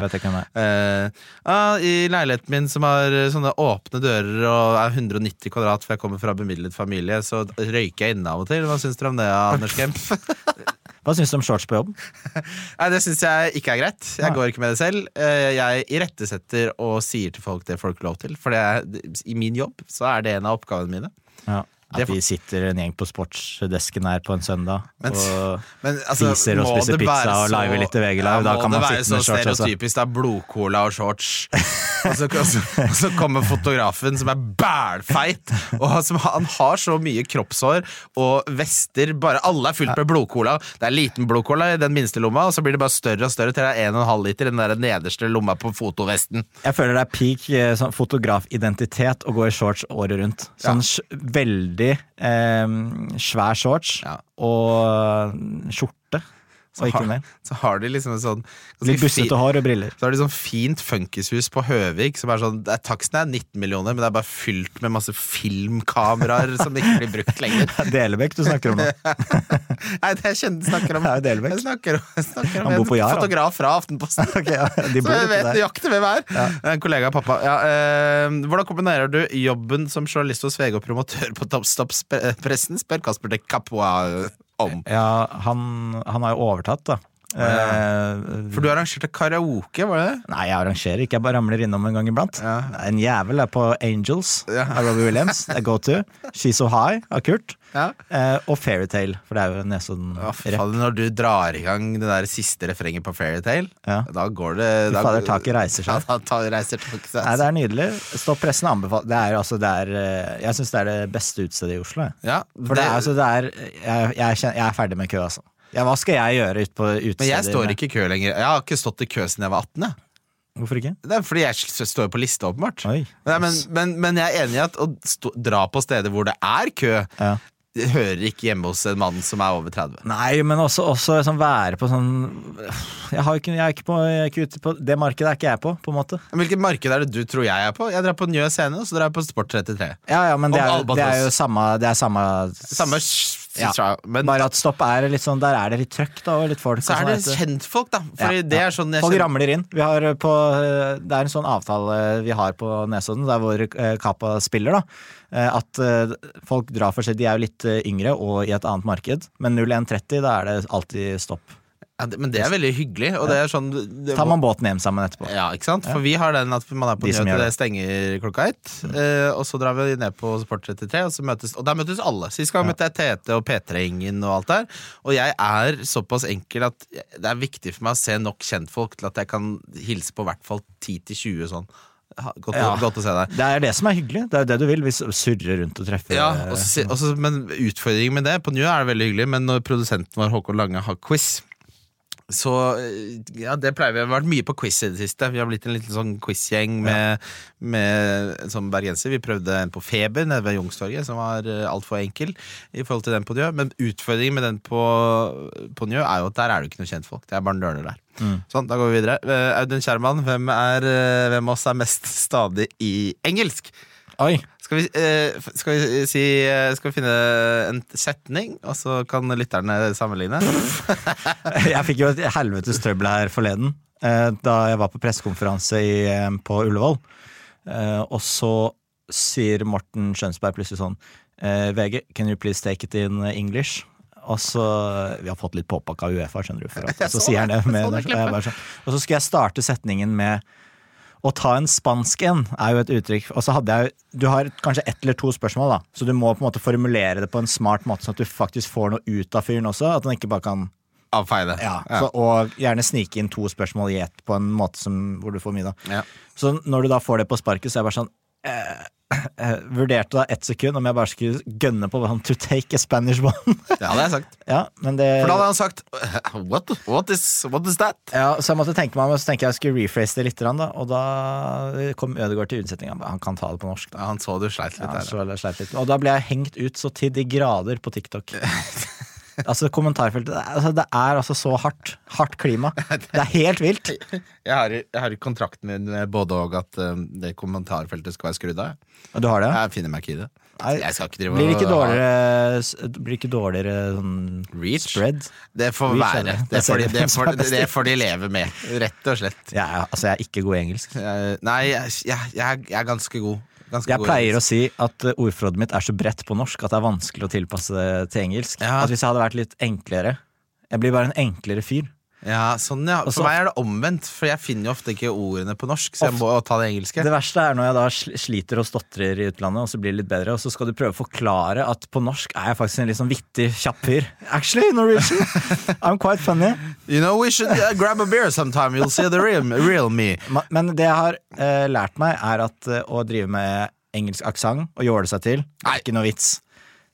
ah, I leiligheten min som har eh, sånne åpne dører og er 190 kvadrat, for jeg kommer fra bemidlet familie, så røyker jeg inne av og til. Hva syns dere om det, Anders Kemp? Hva syns du om shorts på jobb? Nei, Det syns jeg ikke er greit. Jeg Nei. går ikke med det selv. Eh, Jeg irettesetter og sier til folk det folk har lov til. For det er, i min jobb så er det en av oppgavene mine. Ja. Det At de sitter en gjeng på sportsdesken her på en søndag Men- og Men, altså, spiser og spiser pizza og så- liver litt i VG Live. Ja, da kan man det være sitte så med shorts også. stereotypisk. Det er blodcola og shorts. og, så, og, så, og så kommer fotografen som er bælfeit, og som han har så mye kroppshår og vester. Bare, alle er fylt med blodcola. Det er liten blodcola i den minste lomma, og så blir det bare større og større til det er 1,5 liter i den der nederste lomma på fotovesten. Jeg føler det er peak eh, sånn fotografidentitet å gå i shorts året rundt. Sånn ja. veldig eh, svær shorts Ja. og skjorte, ikke har, så har de liksom en sånn så Litt bussete hår og briller. Så har de sånn fint funkishus på Høvik som er sånn det er, Taksten er 19 millioner, men det er bare fylt med masse filmkameraer som ikke blir brukt lenger. Delebekk du snakker om nå. Nei, det jeg kjenner snakker om Det er jo Delbekk. Jeg snakker, om- jeg snakker om Han bor på Jar, fotograf fra Aftenposten. okay, ja, de Så jeg vet nøyaktig hvem er. En kollega av pappa. Ja, øh, hvordan kombinerer du jobben som journalist hos VG og promotør på Toppstopp-pressen, spør Kasper de Capois om. Ja, han, han har jo overtatt, da. Eh, For du arrangerte karaoke, var det det? Nei, jeg arrangerer ikke, jeg bare ramler innom en gang iblant. Ja. En jævel er på Angels Ja. av Robbie Williams. Det er go to. She's So High av Kurt. Ja. Eh, og Fairytale, for det er jo Nesodden Ja, når du drar i gang det der siste refrenget på Fairytale, Ja. da går det da, fader, taket reiser seg. Ja, da reiser taket seg. Nei, det er nydelig. Stopp pressen anbefaler Det er altså det er, eh, Jeg syns det er det beste utstedet i Oslo. jeg. ja, For det er altså det er Jeg, jeg, jeg er ferdig med kø, altså. Ja, hva skal jeg gjøre ut på utesteder? Men jeg står ikke i kø lenger. Jeg har ikke stått i kø siden jeg var 18. Jeg. Hvorfor ikke? Det er fordi jeg står på liste, åpenbart. Oi. Nei, men, men, men jeg er enig i at å stå, dra på steder hvor det er kø, Ja. det hører ikke hjemme hos en mann som er over 30. Nei, men også, også sånn være på sånn jeg, har ikke, jeg, er ikke på, jeg er ikke ute på Det markedet er ikke jeg på, på en måte. Men Hvilket marked er det du tror jeg er på? Jeg drar på Njø scene, og så drar jeg på Sport 33. Ja, ja, men det er, det er jo samme Det er samme, Samme Ja. men Bare at stopp er litt sånn Der er det litt trøkk, da, og litt folk. så er det kjentfolk, da. For Ja, det er sånn jeg Folk kjenner ramler inn. Vi har på, det er en sånn avtale vi har på Nesodden, der hvor eh, Kappa spiller. da Eh, At eh, folk drar for seg De er jo litt eh, yngre og i et annet marked, men 01.30 da er det alltid stopp. Ja, det, Men det er veldig hyggelig, og det er sånn det, Tar man båten hjem sammen etterpå. Ja, ikke sant? For vi har den at man er på De til det stenger klokka ett. eh, og så drar vi ned på Sport 33, og, så møtes, og der møtes alle. Sist gang møtte jeg Tete og P3-gjengen og alt der. Og jeg er såpass enkel at det er viktig for meg å se nok kjentfolk til at jeg kan hilse på i hvert fall 10-20 sånn. Godt, Ja. godt å se deg. Det er det som er hyggelig. Det er det du vil. Hvis surrer rundt og treffer. Ja, også, også, men utfordringen med det På Njø er det veldig hyggelig, men når produsenten vår Håkon Lange har quiz så eh, ja, det pleier vi Vi har vært mye på quiz i det siste. Vi har blitt en liten sånn quizgjeng med, med sånn bergenser. Vi prøvde en på Feber nede ved Youngstorget, som var uh, altfor enkel i forhold til den på Njø. Men utfordringen med den på, på Njø er jo at der er det ikke noe kjentfolk. Det er bare nørner der. Sånn, da går vi videre. Eh, Audun Kjerman, hvem, er, eh, hvem av oss er mest stadig i engelsk? Oi! Skal vi, eh, skal vi si eh, Skal vi finne en setning, og så kan lytterne sammenligne? Jeg fikk jo et helvetes trøbbel her forleden eh, da jeg var på pressekonferanse i, på Ullevål. Og så sier Morten Skjønsberg plutselig sånn VG, can you please take it in English? Og så, Vi har fått litt påpakk av Uefa, skjønner du. For Jeg så sier han det med, og, jeg bare sånn, og så skal jeg starte setningen med Å ta en spansk en er jo et uttrykk. Og så hadde jeg Du har kanskje ett eller to spørsmål, da. Så du må på en måte formulere det på en smart måte, sånn at du faktisk får noe ut av fyren også. At han ikke bare kan Avfeie det. ja, Så, Og gjerne snike inn to spørsmål i ett på en måte som, hvor du får mye, da. Ja. Så når du da får det på sparket, så er jeg bare sånn eh, eh, Vurderte da ett sekund om jeg bare skulle gønne på han to take a Spanish one. Ja, det hadde jeg sagt. ja, men det For da hadde han sagt What, what, is, what is that? ja, Så jeg måtte tenke meg om, og så tenkte jeg jeg skulle rephrase det litt, da, og da kom Ødegaard til unnsetning. Han kan ta det på norsk. Da. Ja, han så du sleit litt Ja, der. sleit litt. Og da ble jeg hengt ut så til de grader på TikTok. altså kommentarfeltet altså, det er altså så hardt. Hardt klima. Det er helt vilt. Jeg har, jeg har kontrakten min med både og at um, det kommentarfeltet skal være skrudd av. Og du har det? Jeg finner meg ikke i det. Nei, Jeg skal ikke drive Blir det ikke dårligere, blir ikke dårligere sånn Reach? spread? Det får Reach, være. Det får, de, det, får, det får de leve med, rett og slett. Ja, altså, jeg er ikke god i engelsk. Nei, jeg, jeg, jeg er ganske god. Ganske Jeg pleier å si at uh, ordforrådet mitt er så bredt på norsk at det er vanskelig å tilpasse det til engelsk. Ja. At Hvis jeg hadde vært litt enklere Jeg blir bare en enklere fyr. Ja, sånn ja. For meg er det omvendt, for jeg finner jo ofte ikke ordene på norsk, så jeg må ta det engelske. Det verste er når jeg da sliter og stotrer i utlandet, og så blir det litt bedre, og så skal du prøve å forklare at på norsk er jeg faktisk en litt sånn vittig, kjapp fyr. Actually, Norwegian, I'm quite funny. You know, we should uh, grab a beer sometime, you'll see the real, real me. Men det jeg har uh, lært meg, er at uh, å drive med engelsk aksent og jåle seg til, er ikke noe vits.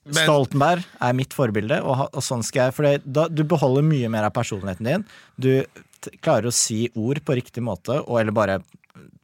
Men- Stoltenberg er mitt forbilde, og, og sånn skal jeg For da, du beholder mye mer av personligheten din. Du klarer å si ord på riktig måte, og, eller bare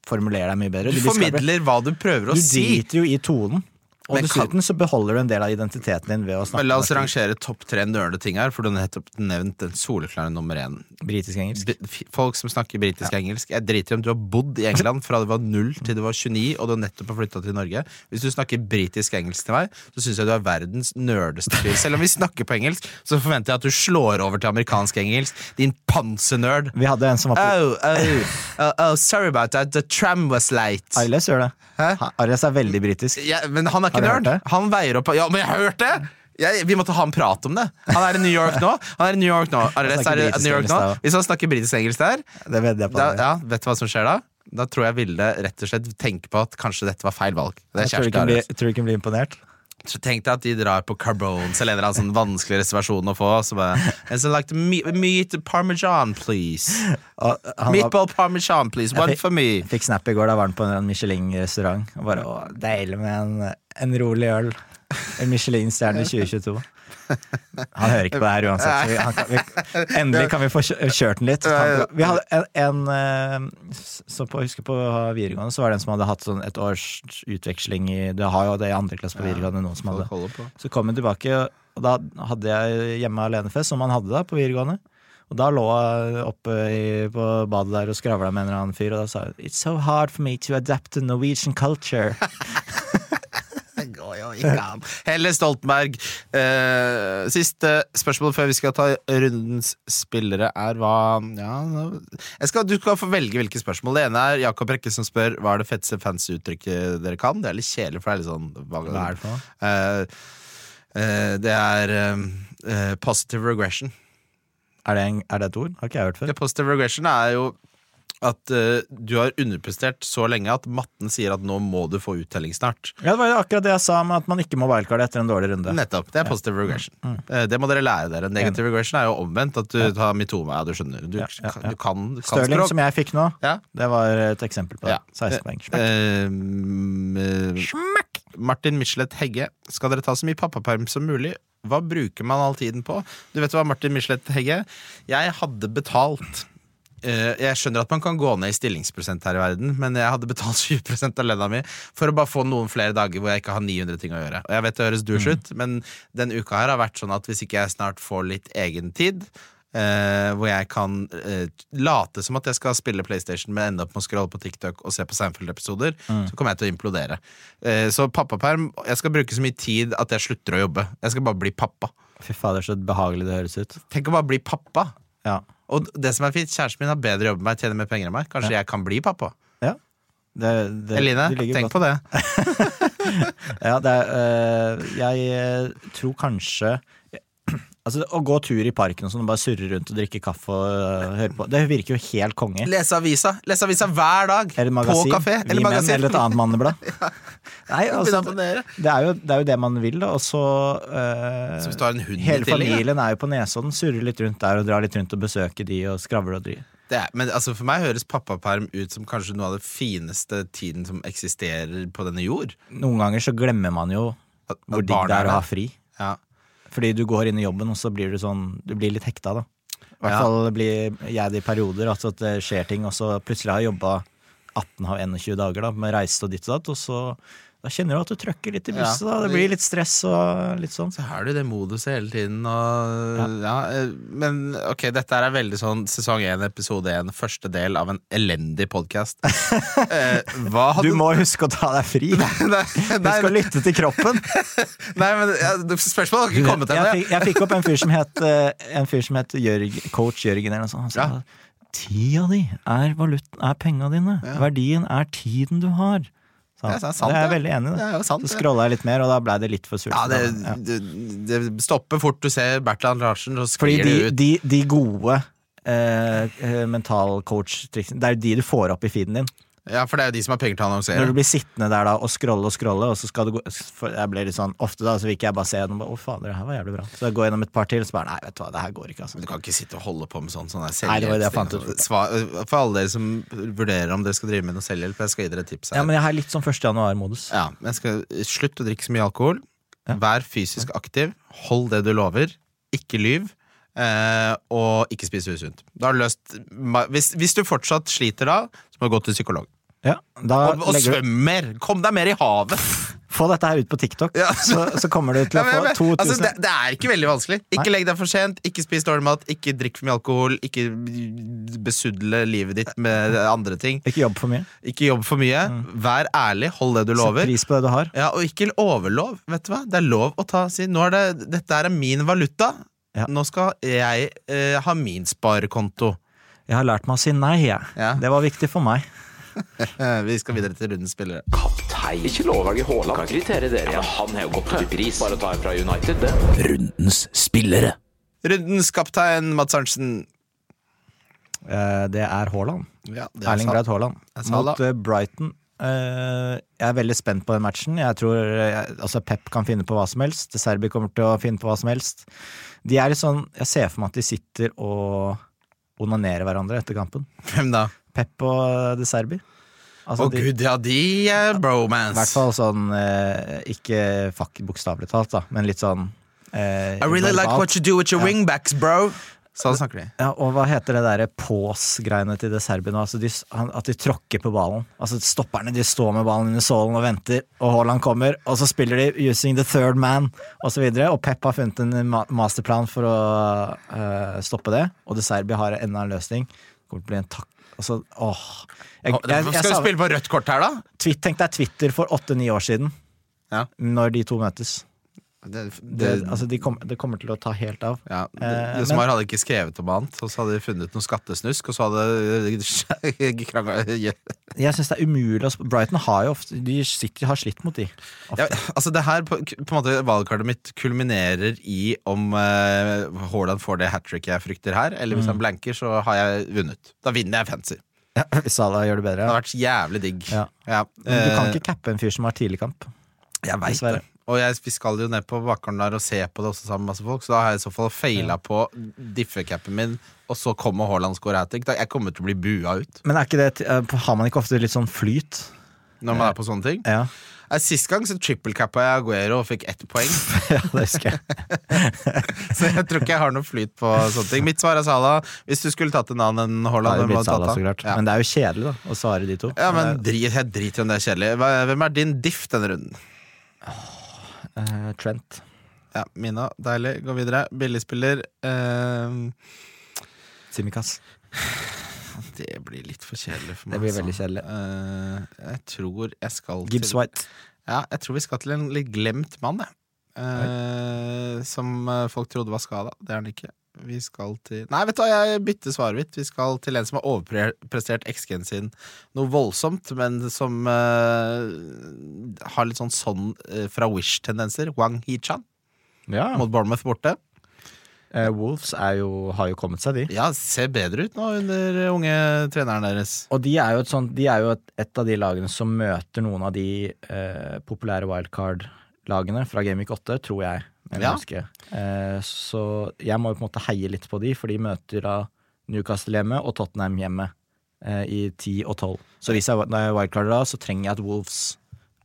formulere deg mye bedre. Du du formidler hva du prøver å Du si. driter jo i tonen. Og Men dessuten så beholder du en del av identiteten din ved å snakke Men la oss rangere topp tre nerdeting her, for du har nettopp nevnt den soleklare nummer én. britisk engelsk. Folk som snakker britisk engelsk. Jeg driter i om du har bodd i England fra du var null til du var 29, og du har nettopp har flytta til Norge. Hvis du snakker britisk engelsk til meg, så syns jeg du er verdens nerdeste fyr. Selv om vi snakker på engelsk, så forventer jeg at du slår over til amerikansk engelsk. Din pansernerd. Vi hadde en som var på Oh, oh, oh, oh, sorry about that. The tram was late. Ailes gjør det. Hæ? Ailes er veldig britisk. Ja, men han er ikke nerd. Han veier opp Ja, men jeg har hørt det! Jeg, vi måtte ha en prat om det. Han er i New York nå. Han er i New York nå. Arles er New York nå. Hvis han snakker britisk engelsk der, Det vedder jeg på. da, ja, vet du hva som skjer da? Da tror jeg Vilde rett og slett tenker på at kanskje dette var feil valg. Det er jeg tror du ikke ikke blir imponert. Så tenk deg at de drar på Carbones eller en eller annen sånn vanskelig reservasjon å få. Så bare, and so like to meet, meet parmesan, please. Meatball parmesan, please. One for me. fikk snap i går, da var han på en Michelin-restaurant. Og bare, å, Deilig med en, en rolig øl. En Michelin-stjerne i 2022. Han hører ikke på det her uansett. Kan, vi, endelig kan vi få kjørt den litt. Vi hadde en, en eh, så på, jeg husker på videregående så var det en som hadde hatt sånn et års utveksling i Du har jo det i andre klasse på videregående. Noen som hadde. Så kom hun tilbake, og da hadde jeg hjemme alene-fest, som man hadde da på videregående. Og da lå jeg oppe i, på badet der og skravla med en eller annen fyr, og da sa hun It's so hard for me to adapt to Norwegian culture. Ikke an. Helle Stoltenberg. Eh, siste spørsmål før vi skal ta rundens spillere, er hva ja, skal, Du skal få velge hvilke spørsmål. Det ene er Jakob Rekke som spør hva er det feteste fancy uttrykket dere kan. Det er litt kjedelig, for det er litt sånn Hva, Hva er det for noe? Eh, eh, det er eh, eh, positive regression. Er det, en, er det et ord? Har ikke jeg hørt før. Det positive regression er jo at uh, du har underprestert så lenge at matten sier at nå må du få uttelling snart. Ja, Det var jo akkurat det jeg sa, om at man ikke må wildcarde etter en dårlig runde. Nettopp. Det er positive regression. Eh, Det må dere lære dere. Negative regression er jo omvendt. At du tar mitoma. Ja, du skjønner. Du, Ja, ja, ja. du kan, du kan Stirling, som jeg fikk nå, Ja. det var et eksempel på det. Ja. 16 poeng. Eh, Uh, eh, Martin Michelet Hegge. Skal dere ta så mye pappaperm som mulig? Hva bruker man all tiden på? Du vet hva, Martin Michelet Hegge? Jeg hadde betalt Jeg skjønner at man kan gå ned i stillingsprosent her i verden, men jeg hadde betalt 20 av lønna mi for å bare få noen flere dager hvor jeg ikke har 900 ting å gjøre. Og jeg vet det høres douche ut, men den uka her har vært sånn at hvis ikke jeg snart får litt egen tid eh, hvor jeg kan eh, late som at jeg skal spille PlayStation, men ende opp med å scrolle på TikTok og se på Seinfeld-episoder, så kommer jeg til å implodere. Eh, så pappaperm Jeg skal bruke så mye tid at jeg slutter å jobbe. Jeg skal bare bli pappa. Fy fader, så behagelig det høres ut. Tenk å bare bli pappa. Ja. Og det som er fint, kjæresten min har bedre jobb enn meg, tjener mer penger enn meg. Kanskje jeg kan bli pappa. ja. Det, det, Eline, det tenk på det. Ja, det er, øh, jeg tror kanskje Altså, Å gå tur i parken og sånn, bare surre rundt og drikke kaffe og øh, høre på, det virker jo helt konge. Lese avisa Lese avisa hver dag. Eller magasin. På kafé. Vi magasin. Menn eller et annet manneblad. Nei, altså, det, er jo, det er jo det man vil, da. Og så uh, Så hvis du har en hund i Hele familien er jo på Nesodden, surrer litt rundt der og drar litt rundt og besøker de og skravler og driver. Det er, men altså For meg høres pappaperm ut som kanskje noe av det fineste tiden som eksisterer på denne jord. Noen ganger så glemmer man jo hvor at digg det er å ha fri. Ja. Fordi du går inn i jobben, og så blir du sånn Du blir litt hekta, da. I hvert Ja. fall blir jeg det i perioder, altså at det skjer ting, og så plutselig har jeg jobba 18 av 21 dager da, med reise og ditt og datt, og så da kjenner du at du trøkker litt i bussen Ja. Det blir litt stress og litt sånn. Så har du det moduset hele tiden. Og, ja. Ja, men ok, dette er veldig sånn sesong 1, episode 1, første del av en elendig podkast. eh, Du må huske å ta deg fri. Du nei, nei, skal lytte til kroppen. nei, men Spørsmålet har ikke kommet jeg, ennå. fikk, jeg fikk opp en fyr som het, eh, en fyr som het Jørg, coach Jørgen eller noe sånt. Han sa tida di er, valut, er penga dine. Verdien er tiden du har. Sa han. Det er sant, det er jeg veldig enig i. Det sant, Så scrolla jeg litt mer, og da blei det litt for surt. Ja, det, Ja. det, det stopper fort du ser Bertrand Larsen, så sklir de, det ut. de, de gode eh, eh, mental-coach-triksene, det er jo de du får opp i feeden din. Ja, for det er jo de som har penger til å Når du blir sittende der da og scrolle og scrolle, og så skal du gå for Jeg blir litt sånn, Ofte da så vil ikke jeg bare se og bare, å fader, det her var jævlig bra. Så jeg går gjennom et par til, så bare nei, vet du hva, det her går ikke. altså Men du kan ikke sitte og holde på med sånn. sånn selvhjelpsting. For alle dere som vurderer om dere skal drive med noe selvhjelp, jeg skal gi dere et tips her. Ja, men jeg har litt sånn 1. januar-modus. Ja, men jeg skal Slutt å drikke så mye alkohol. Ja. Vær fysisk aktiv. Hold det du lover. Ikke lyv. Eh, og ikke spise usunt. Da har du løst hvis, hvis du fortsatt sliter da, så må du gå til psykolog. Ja, Og, og legger svøm mer! Kom deg mer i havet! Få dette her ut på TikTok, Ja. så, så kommer du til å få 2000 altså, det, det er ikke veldig vanskelig. Ikke Nei. legg deg for sent, ikke spis dårlig mat, ikke drikk for mye alkohol, ikke besudle livet ditt med andre ting. Ikke jobb for mye. Ikke jobb for mye. Vær ærlig, hold det du Sett lover. pris på det du har. Ja, Og ikke overlov. Vet du hva? Det er lov å ta si Nå er det, Dette er min valuta. Ja. Nå skal jeg eh, ha min sparekonto. Jeg har lært meg å si nei, jeg. Ja. Det var viktig for meg. Eh, Vi skal videre til rundens spillere. Kaptein. Ikke lov å velge Haaland. Kan kritere dere. Ja, han har jo gått opp i pris. Bare ta en fra United, det. Rundens spillere. Rundens kaptein Mads Arntzen. Eh, Det er Haaland. Ja, det er Erling sant. Braut Haaland. Mot eh, Brighton. Eh, Jeg er veldig spent på den matchen. Jeg tror eh, altså Pep kan finne på hva som helst. De Serbi kommer til å finne på hva som helst. De er litt sånn Jeg ser for meg at de sitter og onanerer hverandre etter kampen. Hvem da? Pep og De Serbi. Å Altså, gud, ja, de er bromance. I hvert fall sånn eh, Ikke fuck bokstavelig talt, da, men litt sånn eh, I really like what you do with your Ja. wingbacks, bro. Sånn snakker de. Ja, og hva heter det derre pås-greiene til De Serbi nå? Altså de, at de tråkker på ballen. Altså Stopperne de står med ballen under sålen og venter, og Haaland kommer, og så spiller de 'using the third man' osv. Og, så og Pep har funnet en masterplan for å uh, stoppe det, og De Serbi har enda en løsning. Det kommer til å bli en takk... Altså, åh. Jeg, jeg, jeg, Skal du spille på rødt kort her, da? Tenk deg Twitter for åtte-ni år siden, Ja. når de to møtes. Det, Det, altså, de kom, det kommer til å ta helt av. Ja, det, det, men- hadde ikke skrevet om annet, og så hadde de funnet noe skattesnusk, og så hadde ja, Jeg synes det er umulig Brighton har jo ofte De sitter, har slitt mot de. Ja, Altså Det her, på, på en måte valgkartet mitt kulminerer i om uh, Haaland får det hat tricket jeg frykter her, eller Mm. hvis han blanker, så har jeg vunnet. Da vinner jeg fancy. Hvis Salah gjør det bedre. Det har vært jævlig digg. Ja. Ja, Men du kan eh, ikke cappe en fyr som har tidligkamp. Jeg veit det. Og jeg, vi skal jo ned på bakgården der og se på det også sammen med masse folk, så da har jeg i så fall feila på diffecapen min, og så kommer Haaland score hat trick. Jeg kommer til å bli bua ut Men er ikke det, eh, har man ikke ofte litt sånn flyt? når man er på sånne ting. Ja, Eh, Sist gang så trippelcappa jeg Aguero og fikk ett poeng. ja det husker jeg. Så jeg tror ikke jeg har noe flyt på sånne ting. Mitt svar er Salah. Hvis du skulle tatt en annen enn Haaland Salah, så klart. Ja. Men det er jo kjedelig da å svare de to. ja, men drit, jeg driter om det er kjedelig. Hvem er din diff denne runden? Eh, Trent. Ja, Mina, deilig. Gå videre. Billigspiller. uh, Simikaz. det blir litt for kjedelig for meg. Det blir altså. veldig kjedelig. uh, jeg tror jeg skal Gibbs til White. Ja, jeg tror vi skal til en litt glemt mann, jeg. Uh, som eh, folk trodde var skada. Det er han ikke. Vi skal til Nei, vet du hva, jeg bytter svaret mitt. Vi skal til en som har overprestert XG-en sin noe voldsomt, men som uh, har litt sånn sånn uh, fra Wish-tendenser. Wang Hichan Ja. mot Bournemouth borte. Uh, Wolves er jo, har jo kommet seg, de. Ja, ser bedre ut nå under unge treneren deres. Og de er jo et, sånt, de er jo et, et av de lagene som møter noen av de uh, populære wildcard-lagene fra Gameweek 8, tror jeg. Men Ja. jeg husker. Eh, så jeg må jo på en måte heie litt på de, for de møter da Newcastle hjemme og Tottenham hjemme eh, i 10 og 12. Så hvis jeg når jeg wildcarder da, så trenger jeg at Wolves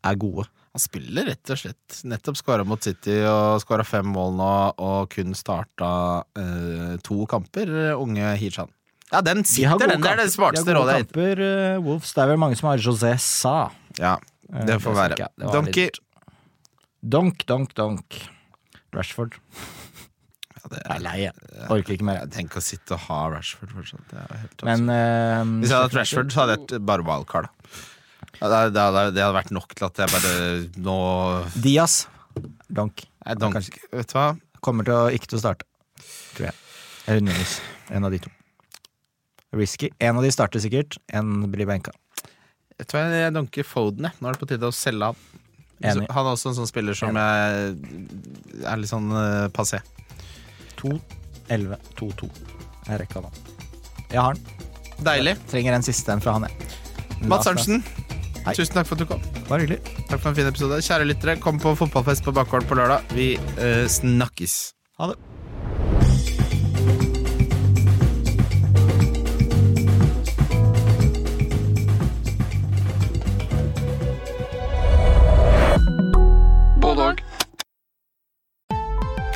er gode. Han spiller rett og slett. Nettopp skåra mot City og skåra fem mål nå, og kun starta eh, to kamper, unge Hirshan Ja, den sitter, den. Det er det kamper. smarteste har rådet. jeg- kamper, eh, Wolves. Det er vel mange som har José Sa. Ja, Eh, det får så være. Donkey. Donk, donk, donk. Rashford. Ja, det Jeg er lei, jeg. Orker ikke mer. jeg tenker å sitte og ha Rashford fortsatt. Men uh, Hvis jeg hadde hatt Rashford, så hadde jeg vært bare wildcard. Ja, det, det, hadde, det hadde vært nok til at jeg bare nå Diaz. Donk. Nei, donk, Kanskje Vet du hva? Kommer til å ikke til å starte, tror jeg. Eller Nunes. En av de to. Risky. En av de starter sikkert, en blir benka. Vet du hva, Jeg donker Foden, jeg. Nå er det på tide å selge han. Enig. Han er også en sånn spiller som jeg er litt sånn uh, passé. 2, 11, 2, 2. Jeg. Jeg har den. Deilig. Trenger en siste en fra han, jeg. Mats Arntzen, Hei. tusen takk for at du kom. Bare hyggelig. Takk for en fin episode. Kjære lyttere, kom på fotballfest på Bakgården på lørdag. Vi uh, snakkes. Ha det.